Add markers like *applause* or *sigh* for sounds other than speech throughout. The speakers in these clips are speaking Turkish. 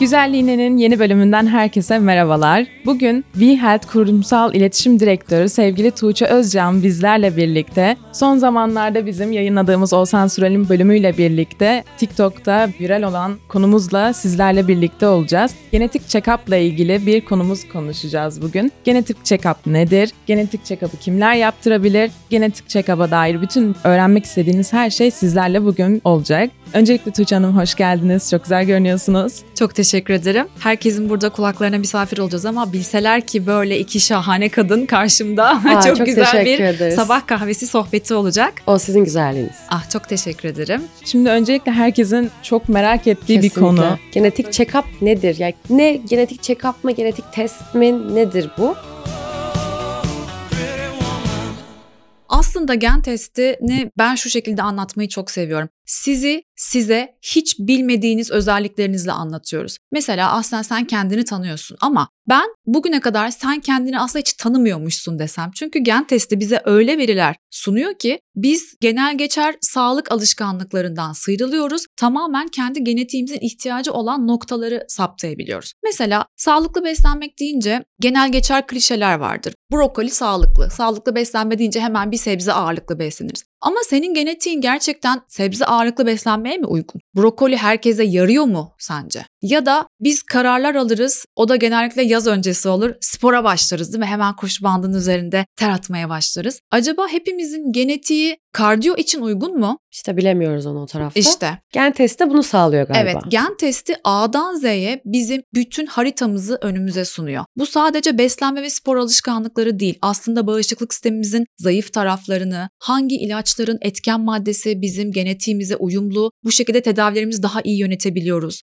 Güzelliğine'nin yeni bölümünden herkese merhabalar. Bugün VHealth Kurumsal İletişim Direktörü sevgili Tuğçe Özcan bizlerle birlikte son zamanlarda bizim yayınladığımız Oğuzhan Sürel'in bölümüyle birlikte TikTok'ta viral olan konumuzla sizlerle birlikte olacağız. Genetik check-up ile ilgili bir konumuz konuşacağız bugün. Genetik check-up nedir? Genetik check-up'ı kimler yaptırabilir? Genetik check-up'a dair bütün öğrenmek istediğiniz her şey sizlerle bugün olacak. Öncelikle Tuğçe Hanım hoş geldiniz. Çok güzel görünüyorsunuz. Çok teşekkür ederim. Herkesin burada kulaklarına misafir olacağız ama bilseler ki böyle iki şahane kadın karşımda Aa, *laughs* çok, çok güzel bir ederiz. sabah kahvesi sohbeti olacak. O sizin güzelliğiniz. Ah çok teşekkür ederim. Şimdi öncelikle herkesin çok merak ettiği bir Kesinlikle. konu. Genetik check-up nedir? Yani ne genetik check-up mı, genetik test mi nedir bu? Aslında gen testini ben şu şekilde anlatmayı çok seviyorum. Sizi size hiç bilmediğiniz özelliklerinizle anlatıyoruz. Mesela aslında sen kendini tanıyorsun ama ben bugüne kadar sen kendini aslında hiç tanımıyormuşsun desem. Çünkü gen testi bize öyle veriler sunuyor ki biz genel geçer sağlık alışkanlıklarından sıyrılıyoruz. Tamamen kendi genetiğimizin ihtiyacı olan noktaları saptayabiliyoruz. Mesela sağlıklı beslenmek deyince genel geçer klişeler vardır. Brokoli sağlıklı. Sağlıklı beslenme deyince hemen bir sebze ağırlıklı besleniriz. Ama senin genetiğin gerçekten sebze ağırlıklı beslenmeye mi uygun? Brokoli herkese yarıyor mu sence? Ya da biz kararlar alırız, o da genellikle yaz öncesi olur, spora başlarız değil mi? Hemen koşu bandının üzerinde ter atmaya başlarız. Acaba hepimizin genetiği kardiyo için uygun mu? İşte bilemiyoruz onu o tarafta. İşte Gen testi bunu sağlıyor galiba. Evet, gen testi A'dan Z'ye bizim bütün haritamızı önümüze sunuyor. Bu sadece beslenme ve spor alışkanlıkları değil. Aslında bağışıklık sistemimizin zayıf taraflarını, hangi ilaçların etken maddesi bizim genetiğimize uyumlu, bu şekilde tedavilerimizi daha iyi yönetebiliyoruz.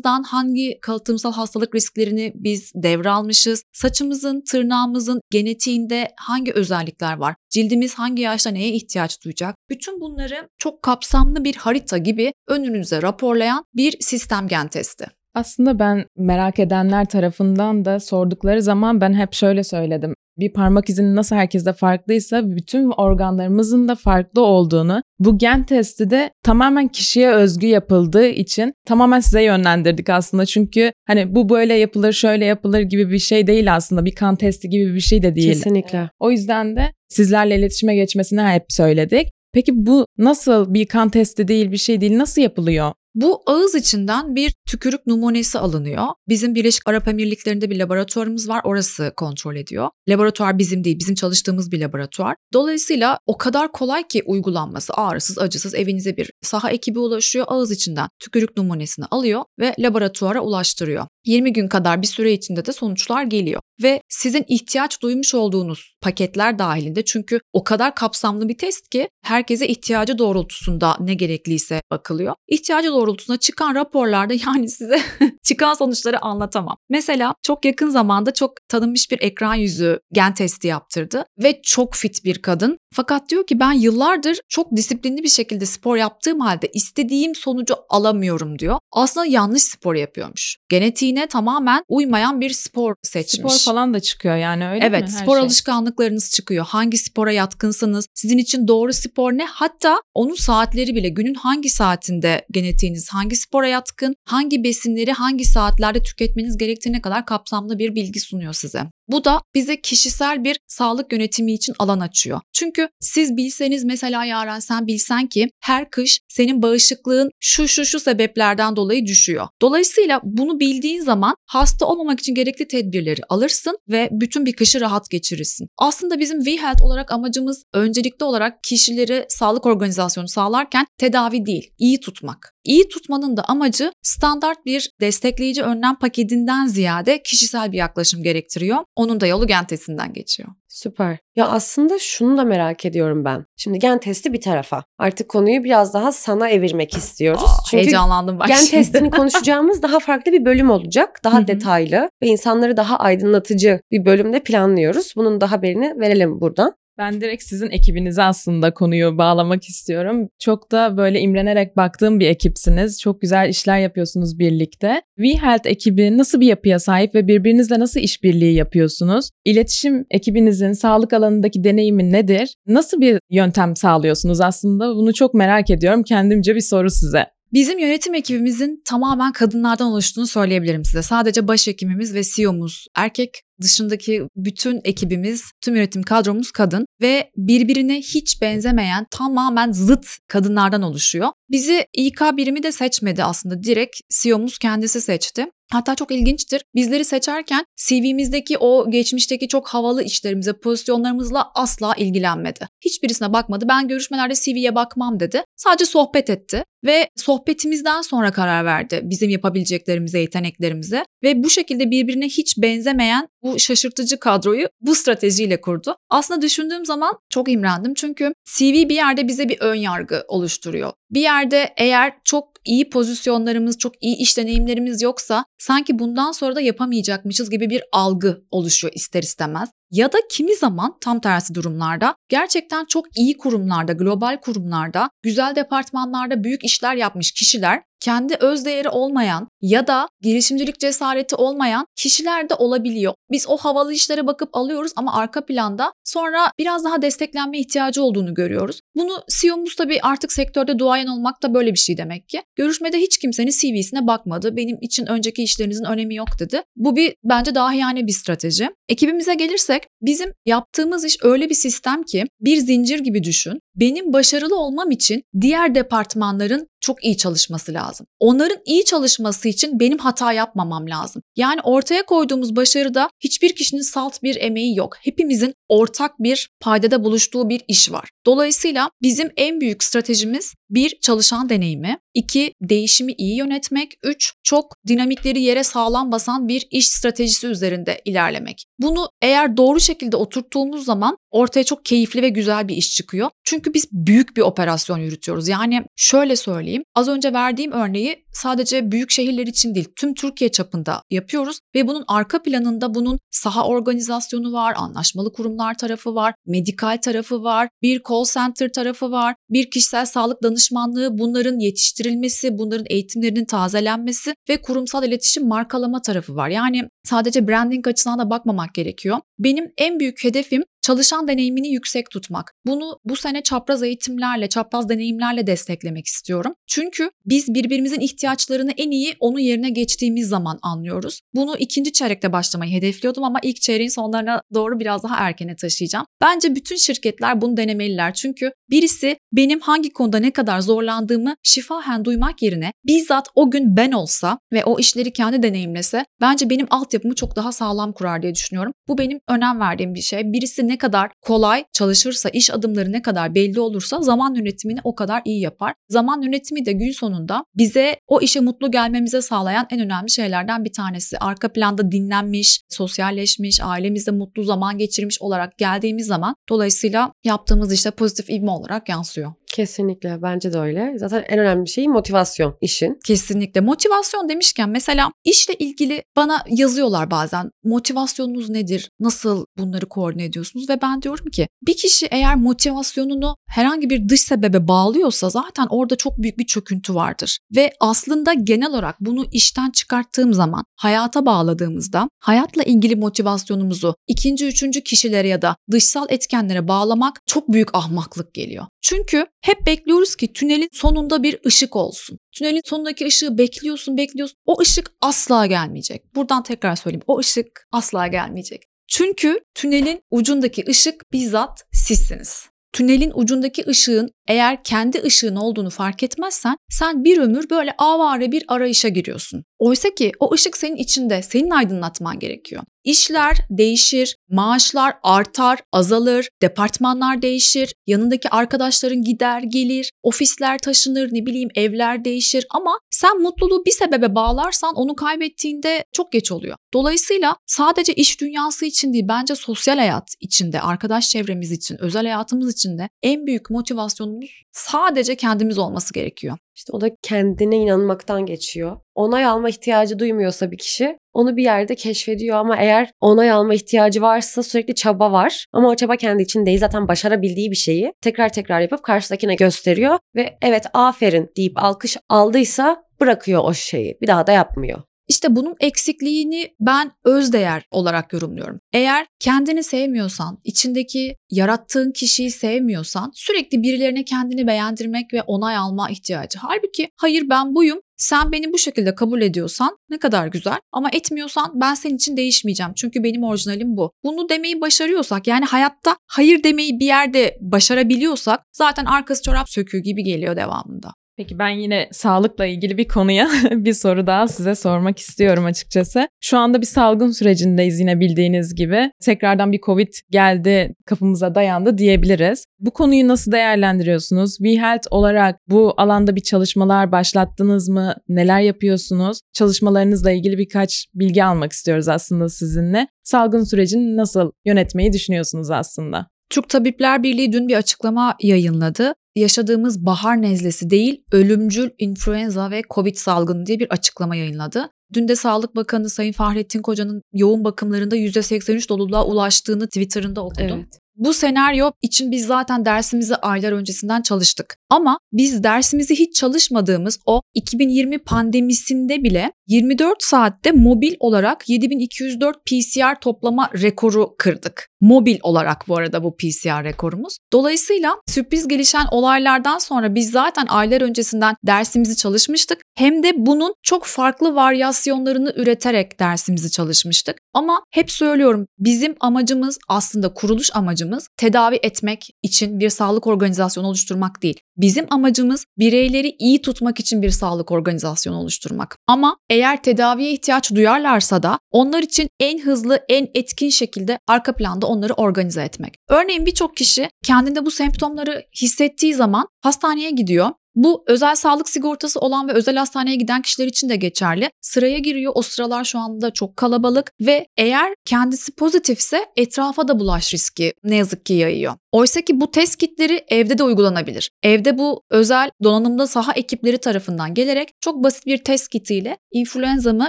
Atalarımızdan hangi kalıtımsal hastalık risklerini biz devralmışız, saçımızın, tırnağımızın genetiğinde hangi özellikler var, cildimiz hangi yaşta neye ihtiyaç duyacak, bütün bunları çok kapsamlı bir harita gibi önünüze raporlayan bir sistem gen testi. Aslında ben merak edenler tarafından da sordukları zaman ben hep şöyle söyledim. Bir parmak izinin nasıl herkeste farklıysa bütün organlarımızın da farklı olduğunu, bu gen testi de tamamen kişiye özgü yapıldığı için tamamen size yönlendirdik aslında. Çünkü hani bu böyle yapılır, şöyle yapılır gibi bir şey değil aslında. Bir kan testi gibi bir şey de değil. Kesinlikle. O yüzden de sizlerle iletişime geçmesini hep söyledik. Peki bu nasıl bir kan testi değil, bir şey değil, nasıl yapılıyor? Bu ağız içinden bir tükürük numunesi alınıyor. Bizim Birleşik Arap Emirlikleri'nde bir laboratuvarımız var. Orası kontrol ediyor. Laboratuvar bizim değil, bizim çalıştığımız bir laboratuvar. Dolayısıyla o kadar kolay ki uygulanması ağrısız, acısız evinize bir saha ekibi ulaşıyor. Ağız içinden tükürük numunesini alıyor ve laboratuvara ulaştırıyor. 20 gün kadar bir süre içinde de sonuçlar geliyor. Ve sizin ihtiyaç duymuş olduğunuz paketler dahilinde çünkü o kadar kapsamlı bir test ki herkese ihtiyacı doğrultusunda ne gerekliyse bakılıyor. İhtiyacı doğrultusunda çıkan raporlarda *laughs* yani size çıkan sonuçları anlatamam. Mesela çok yakın zamanda çok tanınmış bir ekran yüzü gen testi yaptırdı ve çok fit bir kadın. Fakat diyor ki ben yıllardır çok disiplinli bir şekilde spor yaptığım halde istediğim sonucu alamıyorum diyor. Aslında yanlış spor yapıyormuş. Genetiğine tamamen uymayan bir spor seçmiş. Spor falan da çıkıyor yani öyle evet, mi? Her spor şey? alışkanlıklarınız çıkıyor. Hangi spora yatkınsınız? Sizin için doğru spor ne? Hatta onun saatleri bile günün hangi saatinde genetiğiniz hangi spora yatkın, hangi besinleri hangi saatlerde tüketmeniz gerektiğine kadar kapsamlı bir bilgi sunuyor size. Bu da bize kişisel bir sağlık yönetimi için alan açıyor. Çünkü siz bilseniz mesela Yaren sen bilsen ki her kış senin bağışıklığın şu şu şu sebeplerden dolayı düşüyor. Dolayısıyla bunu bildiğin zaman hasta olmamak için gerekli tedbirleri alırsın ve bütün bir kışı rahat geçirirsin. Aslında bizim V-Health olarak amacımız öncelikli olarak kişileri sağlık organizasyonu sağlarken tedavi değil, iyi tutmak. İyi tutmanın da amacı standart bir destekleyici önlem paketinden ziyade kişisel bir yaklaşım gerektiriyor. Onun da yolu gen testinden geçiyor. Süper. Ya aslında şunu da merak ediyorum ben. Şimdi gen testi bir tarafa. Artık konuyu biraz daha sana evirmek istiyoruz. Aa, Çünkü heyecanlandım bak gen şimdi. testini *laughs* konuşacağımız daha farklı bir bölüm olacak. Daha Hı hı. detaylı ve insanları daha aydınlatıcı bir bölümde planlıyoruz. Bunun da haberini verelim buradan. Ben direkt sizin ekibinize aslında konuyu bağlamak istiyorum. Çok da böyle imrenerek baktığım bir ekipsiniz. Çok güzel işler yapıyorsunuz birlikte. WeHealth ekibi nasıl bir yapıya sahip ve birbirinizle nasıl işbirliği yapıyorsunuz? İletişim ekibinizin sağlık alanındaki deneyimi nedir? Nasıl bir yöntem sağlıyorsunuz aslında? Bunu çok merak ediyorum. Kendimce bir soru size. Bizim yönetim ekibimizin tamamen kadınlardan oluştuğunu söyleyebilirim size. Sadece başhekimimiz ve CEO'muz erkek, dışındaki bütün ekibimiz, tüm yönetim kadromuz kadın ve birbirine hiç benzemeyen tamamen zıt kadınlardan oluşuyor. Bizi İK birimi de seçmedi aslında. Direkt CEO'muz kendisi seçti. Hatta çok ilginçtir. Bizleri seçerken CV'mizdeki o geçmişteki çok havalı işlerimize, pozisyonlarımızla asla ilgilenmedi. Hiçbirisine bakmadı. Ben görüşmelerde CV'ye bakmam dedi. Sadece sohbet etti ve sohbetimizden sonra karar verdi bizim yapabileceklerimize, yeteneklerimize ve bu şekilde birbirine hiç benzemeyen bu şaşırtıcı kadroyu bu stratejiyle kurdu. Aslında düşündüğüm zaman çok imrendim çünkü CV bir yerde bize bir ön yargı oluşturuyor. Bir yerde eğer çok iyi pozisyonlarımız, çok iyi iş deneyimlerimiz yoksa sanki bundan sonra da yapamayacakmışız gibi bir algı oluşuyor ister istemez. Ya da kimi zaman tam tersi durumlarda gerçekten çok iyi kurumlarda, global kurumlarda, güzel departmanlarda büyük işler yapmış kişiler kendi öz değeri olmayan ya da girişimcilik cesareti olmayan kişiler de olabiliyor. Biz o havalı işlere bakıp alıyoruz ama arka planda sonra biraz daha desteklenme ihtiyacı olduğunu görüyoruz. Bunu CEO'muz tabii artık sektörde duayen olmak da böyle bir şey demek ki. Görüşmede hiç kimsenin CV'sine bakmadı. Benim için önceki işlerinizin önemi yok dedi. Bu bir bence daha yani bir strateji. Ekibimize gelirsek bizim yaptığımız iş öyle bir sistem ki bir zincir gibi düşün. Benim başarılı olmam için diğer departmanların çok iyi çalışması lazım. Onların iyi çalışması için benim hata yapmamam lazım. Yani ortaya koyduğumuz başarıda hiçbir kişinin salt bir emeği yok. Hepimizin ortak bir paydada buluştuğu bir iş var. Dolayısıyla bizim en büyük stratejimiz bir çalışan deneyimi, iki değişimi iyi yönetmek, üç çok dinamikleri yere sağlam basan bir iş stratejisi üzerinde ilerlemek. Bunu eğer doğru şekilde oturttuğumuz zaman ortaya çok keyifli ve güzel bir iş çıkıyor. Çünkü biz büyük bir operasyon yürütüyoruz. Yani şöyle söyleyeyim. Az önce verdiğim örneği sadece büyük şehirler için değil, tüm Türkiye çapında yapıyoruz ve bunun arka planında bunun saha organizasyonu var, anlaşmalı kurumlar tarafı var, medikal tarafı var, bir call center tarafı var, bir kişisel sağlık danışmanlığı, bunların yetiştirilmesi, bunların eğitimlerinin tazelenmesi ve kurumsal iletişim markalama tarafı var. Yani sadece branding açısından da bakmamak gerekiyor. Benim en büyük hedefim çalışan deneyimini yüksek tutmak. Bunu bu sene çapraz eğitimlerle, çapraz deneyimlerle desteklemek istiyorum. Çünkü biz birbirimizin ihtiyaçlarını en iyi onun yerine geçtiğimiz zaman anlıyoruz. Bunu ikinci çeyrekte başlamayı hedefliyordum ama ilk çeyreğin sonlarına doğru biraz daha erkene taşıyacağım. Bence bütün şirketler bunu denemeliler. Çünkü birisi benim hangi konuda ne kadar zorlandığımı şifahen duymak yerine bizzat o gün ben olsa ve o işleri kendi deneyimlese bence benim altyapımı çok daha sağlam kurar diye düşünüyorum. Bu benim önem verdiğim bir şey. Birisi ne kadar kolay çalışırsa, iş adımları ne kadar belli olursa zaman yönetimini o kadar iyi yapar. Zaman yönetimi de gün sonunda bize o işe mutlu gelmemize sağlayan en önemli şeylerden bir tanesi. Arka planda dinlenmiş, sosyalleşmiş, ailemizde mutlu zaman geçirmiş olarak geldiğimiz zaman dolayısıyla yaptığımız işte pozitif ivme olarak yansıyor. Kesinlikle bence de öyle. Zaten en önemli şey motivasyon işin. Kesinlikle. Motivasyon demişken mesela işle ilgili bana yazıyorlar bazen. Motivasyonunuz nedir? Nasıl bunları koordine ediyorsunuz? Ve ben diyorum ki bir kişi eğer motivasyonunu herhangi bir dış sebebe bağlıyorsa zaten orada çok büyük bir çöküntü vardır. Ve aslında genel olarak bunu işten çıkarttığım zaman hayata bağladığımızda hayatla ilgili motivasyonumuzu ikinci, üçüncü kişilere ya da dışsal etkenlere bağlamak çok büyük ahmaklık geliyor. Çünkü hep bekliyoruz ki tünelin sonunda bir ışık olsun. Tünelin sonundaki ışığı bekliyorsun, bekliyorsun. O ışık asla gelmeyecek. Buradan tekrar söyleyeyim. O ışık asla gelmeyecek. Çünkü tünelin ucundaki ışık bizzat sizsiniz. Tünelin ucundaki ışığın eğer kendi ışığın olduğunu fark etmezsen sen bir ömür böyle avare bir arayışa giriyorsun. Oysa ki o ışık senin içinde, senin aydınlatman gerekiyor. İşler değişir, maaşlar artar, azalır, departmanlar değişir, yanındaki arkadaşların gider gelir, ofisler taşınır, ne bileyim evler değişir ama sen mutluluğu bir sebebe bağlarsan onu kaybettiğinde çok geç oluyor. Dolayısıyla sadece iş dünyası için değil bence sosyal hayat içinde, arkadaş çevremiz için, özel hayatımız için de en büyük motivasyonumuz sadece kendimiz olması gerekiyor. İşte o da kendine inanmaktan geçiyor. Onay alma ihtiyacı duymuyorsa bir kişi onu bir yerde keşfediyor ama eğer onay alma ihtiyacı varsa sürekli çaba var. Ama o çaba kendi için değil zaten başarabildiği bir şeyi tekrar tekrar yapıp karşıdakine gösteriyor ve evet aferin deyip alkış aldıysa bırakıyor o şeyi. Bir daha da yapmıyor. İşte bunun eksikliğini ben özdeğer olarak yorumluyorum. Eğer kendini sevmiyorsan, içindeki yarattığın kişiyi sevmiyorsan sürekli birilerine kendini beğendirmek ve onay alma ihtiyacı. Halbuki hayır ben buyum, sen beni bu şekilde kabul ediyorsan ne kadar güzel ama etmiyorsan ben senin için değişmeyeceğim. Çünkü benim orijinalim bu. Bunu demeyi başarıyorsak yani hayatta hayır demeyi bir yerde başarabiliyorsak zaten arkası çorap söküğü gibi geliyor devamında. Peki ben yine sağlıkla ilgili bir konuya *laughs* bir soru daha size sormak istiyorum açıkçası. Şu anda bir salgın sürecindeyiz yine bildiğiniz gibi. Tekrardan bir Covid geldi kapımıza dayandı diyebiliriz. Bu konuyu nasıl değerlendiriyorsunuz? WeHealth olarak bu alanda bir çalışmalar başlattınız mı? Neler yapıyorsunuz? Çalışmalarınızla ilgili birkaç bilgi almak istiyoruz aslında sizinle. Salgın sürecini nasıl yönetmeyi düşünüyorsunuz aslında? Türk Tabipler Birliği dün bir açıklama yayınladı. Yaşadığımız bahar nezlesi değil, ölümcül influenza ve Covid salgını diye bir açıklama yayınladı. Dün de Sağlık Bakanı Sayın Fahrettin Koca'nın yoğun bakımlarında %83 doluluğa ulaştığını Twitter'ında okudum. Evet. Bu senaryo için biz zaten dersimizi aylar öncesinden çalıştık. Ama biz dersimizi hiç çalışmadığımız o 2020 pandemisinde bile 24 saatte mobil olarak 7204 PCR toplama rekoru kırdık. Mobil olarak bu arada bu PCR rekorumuz. Dolayısıyla sürpriz gelişen olaylardan sonra biz zaten aylar öncesinden dersimizi çalışmıştık. Hem de bunun çok farklı varyasyonlarını üreterek dersimizi çalışmıştık. Ama hep söylüyorum bizim amacımız aslında kuruluş amacımız tedavi etmek için bir sağlık organizasyonu oluşturmak değil. Bizim amacımız bireyleri iyi tutmak için bir sağlık organizasyonu oluşturmak. Ama eğer tedaviye ihtiyaç duyarlarsa da onlar için en hızlı, en etkin şekilde arka planda onları organize etmek. Örneğin birçok kişi kendinde bu semptomları hissettiği zaman hastaneye gidiyor. Bu özel sağlık sigortası olan ve özel hastaneye giden kişiler için de geçerli. Sıraya giriyor. O sıralar şu anda çok kalabalık ve eğer kendisi pozitifse etrafa da bulaş riski ne yazık ki yayıyor. Oysa ki bu test kitleri evde de uygulanabilir. Evde bu özel donanımda saha ekipleri tarafından gelerek çok basit bir test kitiyle influenza mı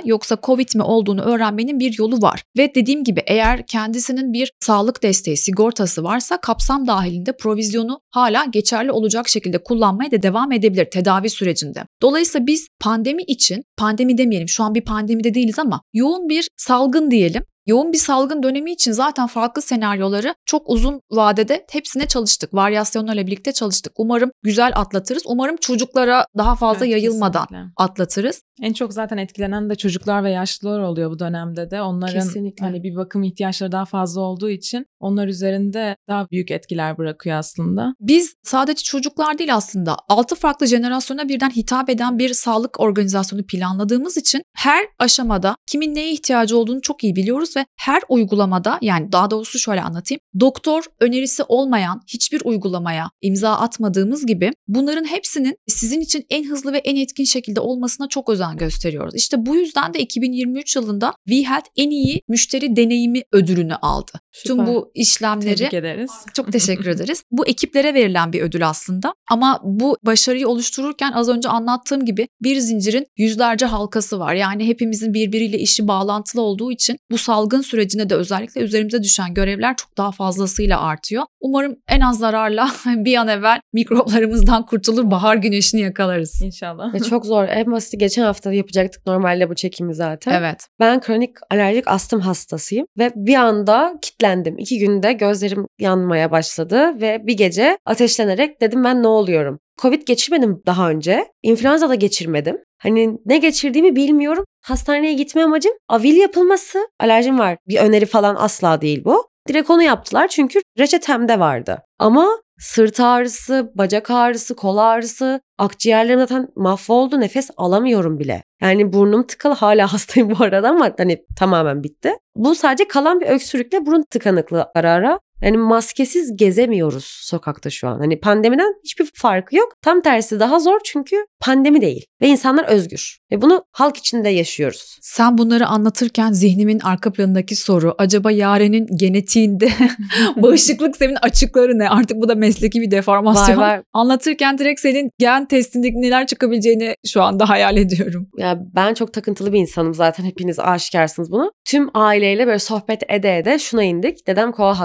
yoksa covid mi olduğunu öğrenmenin bir yolu var. Ve dediğim gibi eğer kendisinin bir sağlık desteği sigortası varsa kapsam dahilinde provizyonu hala geçerli olacak şekilde kullanmaya da devam edebilir tedavi sürecinde. Dolayısıyla biz pandemi için, pandemi demeyelim şu an bir pandemide değiliz ama yoğun bir salgın diyelim. Yoğun bir salgın dönemi için zaten farklı senaryoları çok uzun vadede hepsine çalıştık. Varyasyonlarla birlikte çalıştık. Umarım güzel atlatırız. Umarım çocuklara daha fazla Evet, yayılmadan kesinlikle. atlatırız. En çok zaten etkilenen de çocuklar ve yaşlılar oluyor bu dönemde de. Onların Kesinlikle. hani bir bakım ihtiyaçları daha fazla olduğu için onlar üzerinde daha büyük etkiler bırakıyor aslında. Biz sadece çocuklar değil aslında 6 farklı jenerasyona birden hitap eden bir sağlık organizasyonu planladığımız için her aşamada kimin neye ihtiyacı olduğunu çok iyi biliyoruz ve her uygulamada yani daha doğrusu şöyle anlatayım. Doktor önerisi olmayan hiçbir uygulamaya imza atmadığımız gibi bunların hepsinin sizin için en hızlı ve en etkin şekilde olmasına çok özen gösteriyoruz. İşte bu yüzden de 2023 yılında WeHealth en iyi müşteri deneyimi ödülünü aldı. Tüm Süper. bu işlemleri Tebrik ederiz. çok teşekkür ederiz. *laughs* Bu ekiplere verilen bir ödül aslında. Ama bu başarıyı oluştururken az önce anlattığım gibi bir zincirin yüzlerce halkası var. Yani hepimizin birbiriyle işi bağlantılı olduğu için bu salgın sürecinde de özellikle üzerimize düşen görevler çok daha fazlasıyla artıyor. Umarım en az zararla *laughs* bir an evvel mikroplarımızdan kurtulur, bahar güneşini yakalarız. İnşallah. Ve çok zor. En basiti geçen hafta yapacaktık normalde bu çekimi zaten. Evet. Ben kronik alerjik astım hastasıyım ve bir anda kitlendim. İki günde gözlerim yanmaya başladı ve bir gece ateşlenerek dedim ben ne oluyorum? Covid geçirmedim daha önce. İnfluenza da geçirmedim. Hani ne geçirdiğimi bilmiyorum. Hastaneye gitme amacım avil yapılması. Alerjim var. Bir öneri falan asla değil bu. Direkt onu yaptılar çünkü reçetemde vardı. Ama sırt ağrısı, bacak ağrısı, kol ağrısı, akciğerlerim zaten mahvoldu. Nefes alamıyorum bile. Yani burnum tıkalı hala *laughs* hastayım bu arada ama hani tamamen bitti. Bu sadece kalan bir öksürükle burun tıkanıklığı ara ara. Yani maskesiz gezemiyoruz sokakta şu an. Hani pandemiden hiçbir farkı yok. Tam tersi daha zor çünkü pandemi değil ve insanlar özgür. Ve bunu halk içinde yaşıyoruz. Sen bunları anlatırken zihnimin arka planındaki soru acaba Yaren'in genetiğinde *laughs* bağışıklık sistemin açıkları ne? Artık bu da mesleki bir deformasyon. Var var. Anlatırken direkt senin gen testindeki neler çıkabileceğini şu anda hayal ediyorum. Ya ben çok takıntılı bir insanım zaten hepiniz aşikarsınız bunu. Tüm aileyle böyle sohbet ede ede şuna indik. Dedem kova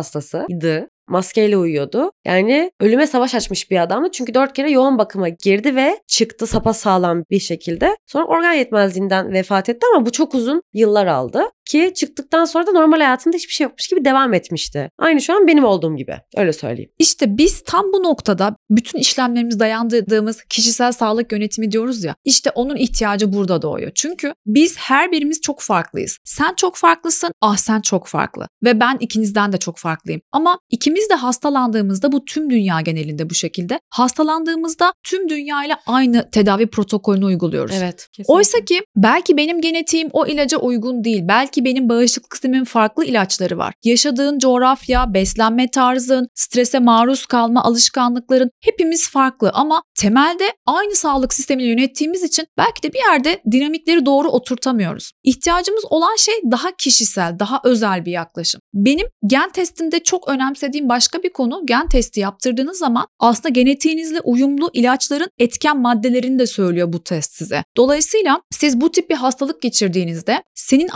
hastasıydı. Maskeyle uyuyordu. Yani ölüme savaş açmış bir adamdı. Çünkü dört kere yoğun bakıma girdi ve çıktı sapasağlam bir şekilde. Sonra organ yetmezliğinden vefat etti ama bu çok uzun yıllar aldı. Ki çıktıktan sonra da normal hayatında hiçbir şey yokmuş gibi devam etmişti. Aynı şu an benim olduğum gibi. Öyle söyleyeyim. İşte biz tam bu noktada bütün işlemlerimiz dayandırdığımız kişisel sağlık yönetimi diyoruz ya. İşte onun ihtiyacı burada doğuyor. Çünkü biz her birimiz çok farklıyız. Sen çok farklısın, ah sen çok farklı. Ve ben ikinizden de çok farklıyım. Ama ikimiz de hastalandığımızda bu tüm dünya genelinde bu şekilde. Hastalandığımızda tüm dünya ile aynı tedavi protokolünü uyguluyoruz. Evet. Oysa ki belki benim genetiğim o ilaca uygun değil. Belki benim bağışıklık sistemin farklı ilaçları var. Yaşadığın coğrafya, beslenme tarzın, strese maruz kalma alışkanlıkların hepimiz farklı ama temelde aynı sağlık sistemini yönettiğimiz için belki de bir yerde dinamikleri doğru oturtamıyoruz. İhtiyacımız olan şey daha kişisel, daha özel bir yaklaşım. Benim gen testinde çok önemsediğim başka bir konu gen testi yaptırdığınız zaman aslında genetiğinizle uyumlu ilaçların etken maddelerini de söylüyor bu test size. Dolayısıyla siz bu tip bir hastalık geçirdiğinizde senin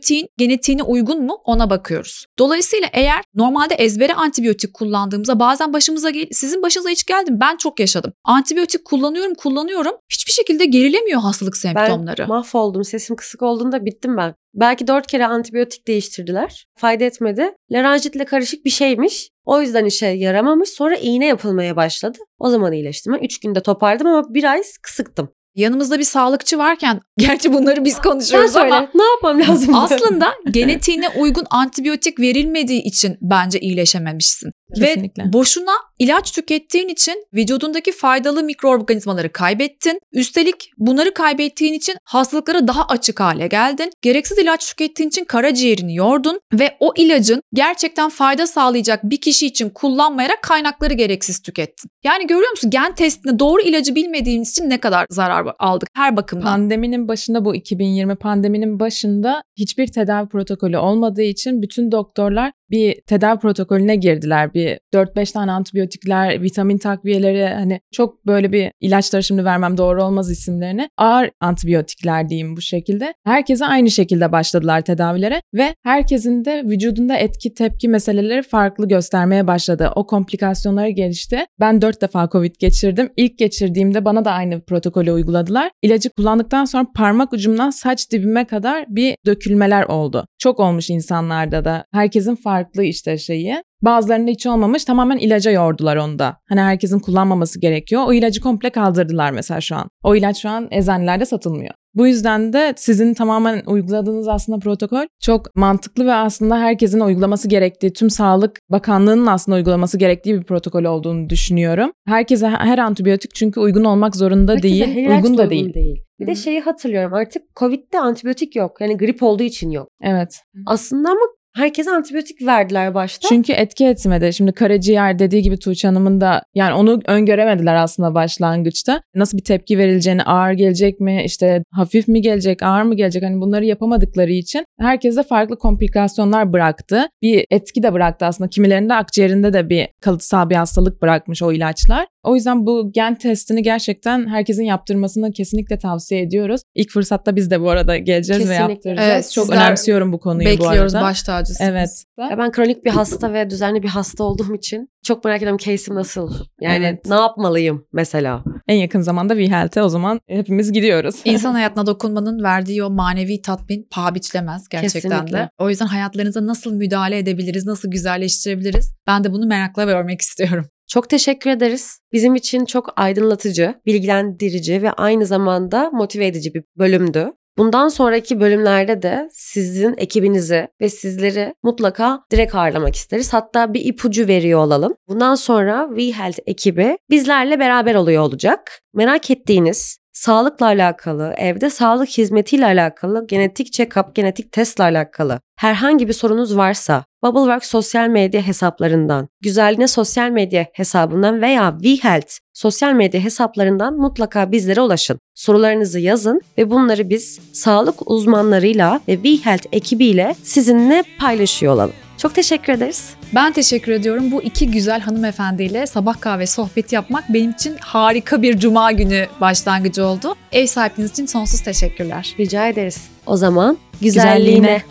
antibiyotiğin genetiğine uygun mu ona bakıyoruz. Dolayısıyla eğer normalde ezbere antibiyotik kullandığımızda bazen başımıza gel sizin başınıza hiç geldi mi? Ben çok yaşadım. Antibiyotik kullanıyorum kullanıyorum hiçbir şekilde gerilemiyor hastalık semptomları. Ben mahvoldum. Sesim kısık olduğunda bittim ben. Belki dört kere antibiyotik değiştirdiler. Fayda etmedi. Laranjitle karışık bir şeymiş. O yüzden işe yaramamış. Sonra iğne yapılmaya başladı. O zaman iyileştim. Ben üç günde toparladım ama bir ay kısıktım. Yanımızda bir sağlıkçı varken *laughs* gerçi bunları biz Sen konuşuyoruz söyle. ama Ne yapmam lazım? aslında *laughs* genetiğine uygun antibiyotik verilmediği için bence iyileşememişsin. Kesinlikle. Ve boşuna ilaç tükettiğin için vücudundaki faydalı mikroorganizmaları kaybettin. Üstelik bunları kaybettiğin için hastalıklara daha açık hale geldin. Gereksiz ilaç tükettiğin için karaciğerini yordun ve o ilacın gerçekten fayda sağlayacak bir kişi için kullanmayarak kaynakları gereksiz tükettin. Yani görüyor musun gen testinde doğru ilacı bilmediğiniz için ne kadar zarar aldık her bakımdan. Pandeminin başında bu 2020 pandeminin başında hiçbir tedavi protokolü olmadığı için bütün doktorlar bir tedavi protokolüne girdiler. Bir 4-5 tane antibiyotikler, vitamin takviyeleri hani çok böyle bir ilaçları şimdi vermem doğru olmaz isimlerini. Ağır antibiyotikler diyeyim bu şekilde. Herkese aynı şekilde başladılar tedavilere ve herkesin de vücudunda etki tepki meseleleri farklı göstermeye başladı. O komplikasyonları gelişti. Ben 4 defa Covid geçirdim. İlk geçirdiğimde bana da aynı protokolü uyguladılar. İlacı kullandıktan sonra parmak ucumdan saç dibime kadar bir dökülmeler oldu. Çok olmuş insanlarda da. Herkesin farklı işte şeyi. Bazılarında hiç olmamış tamamen ilaca yordular onu da. Hani herkesin kullanmaması gerekiyor. O ilacı komple kaldırdılar mesela şu an. O ilaç şu an eczanelerde satılmıyor. Bu yüzden de sizin tamamen uyguladığınız aslında protokol çok mantıklı ve aslında herkesin uygulaması gerektiği, tüm Sağlık Bakanlığı'nın aslında uygulaması gerektiği bir protokol olduğunu düşünüyorum. Herkese her antibiyotik çünkü uygun olmak zorunda Herkese değil, her ilaç uygun da da değil. Bir de şeyi hatırlıyorum artık Covid'de antibiyotik yok. Yani grip olduğu için yok. Evet. Aslında ama herkese antibiyotik verdiler başta. Çünkü etki etmedi. Şimdi karaciğer dediği gibi Tuğçe Hanım'ın da yani onu öngöremediler aslında başlangıçta. Nasıl bir tepki verileceğini, ağır gelecek mi, işte hafif mi gelecek, ağır mı gelecek hani bunları yapamadıkları için herkese farklı komplikasyonlar bıraktı. Bir etki de bıraktı aslında. Kimilerinde akciğerinde de bir kalıtsal bir hastalık bırakmış o ilaçlar. O yüzden bu gen testini gerçekten herkesin yaptırmasını kesinlikle tavsiye ediyoruz. İlk fırsatta biz de bu arada geleceğiz Kesinlikle. ve yaptıracağız. Evet, Çok önemsiyorum bu konuyu bu Bekliyoruz arada. baş tacısınız. Evet. Ya ben kronik bir hasta ve düzenli bir hasta olduğum için çok merak ediyorum case'im nasıl? Yani Evet. ne yapmalıyım mesela? En yakın zamanda VHealth'e o zaman hepimiz gidiyoruz. *laughs* İnsan hayatına dokunmanın verdiği o manevi tatmin paha biçilemez gerçekten Kesinlikle. de. O yüzden hayatlarınıza nasıl müdahale edebiliriz, nasıl güzelleştirebiliriz? Ben de bunu merakla görmek istiyorum. Çok teşekkür ederiz. Bizim için çok aydınlatıcı, bilgilendirici ve aynı zamanda motive edici bir bölümdü. Bundan sonraki bölümlerde de sizin ekibinizi ve sizleri mutlaka direkt ağırlamak isteriz. Hatta bir ipucu veriyor olalım. Bundan sonra WeHealth ekibi bizlerle beraber oluyor olacak. Merak ettiğiniz, sağlıkla alakalı, evde sağlık hizmetiyle alakalı, genetik check-up, genetik testle alakalı herhangi bir sorunuz varsa Bubbleworks sosyal medya hesaplarından, Güzelliğine sosyal medya hesabından veya WeHealth sosyal medya hesaplarından mutlaka bizlere ulaşın. Sorularınızı yazın ve bunları biz sağlık uzmanlarıyla ve WeHealth ekibiyle sizinle paylaşıyor olalım. Çok teşekkür ederiz. Ben teşekkür ediyorum. Bu iki güzel hanımefendiyle sabah kahve sohbeti yapmak benim için harika bir cuma günü başlangıcı oldu. Ev sahipliğiniz için sonsuz teşekkürler. Rica ederiz. O zaman güzelliğine. Güzelliğine.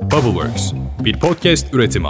Bubbleworks bir podcast üretimi.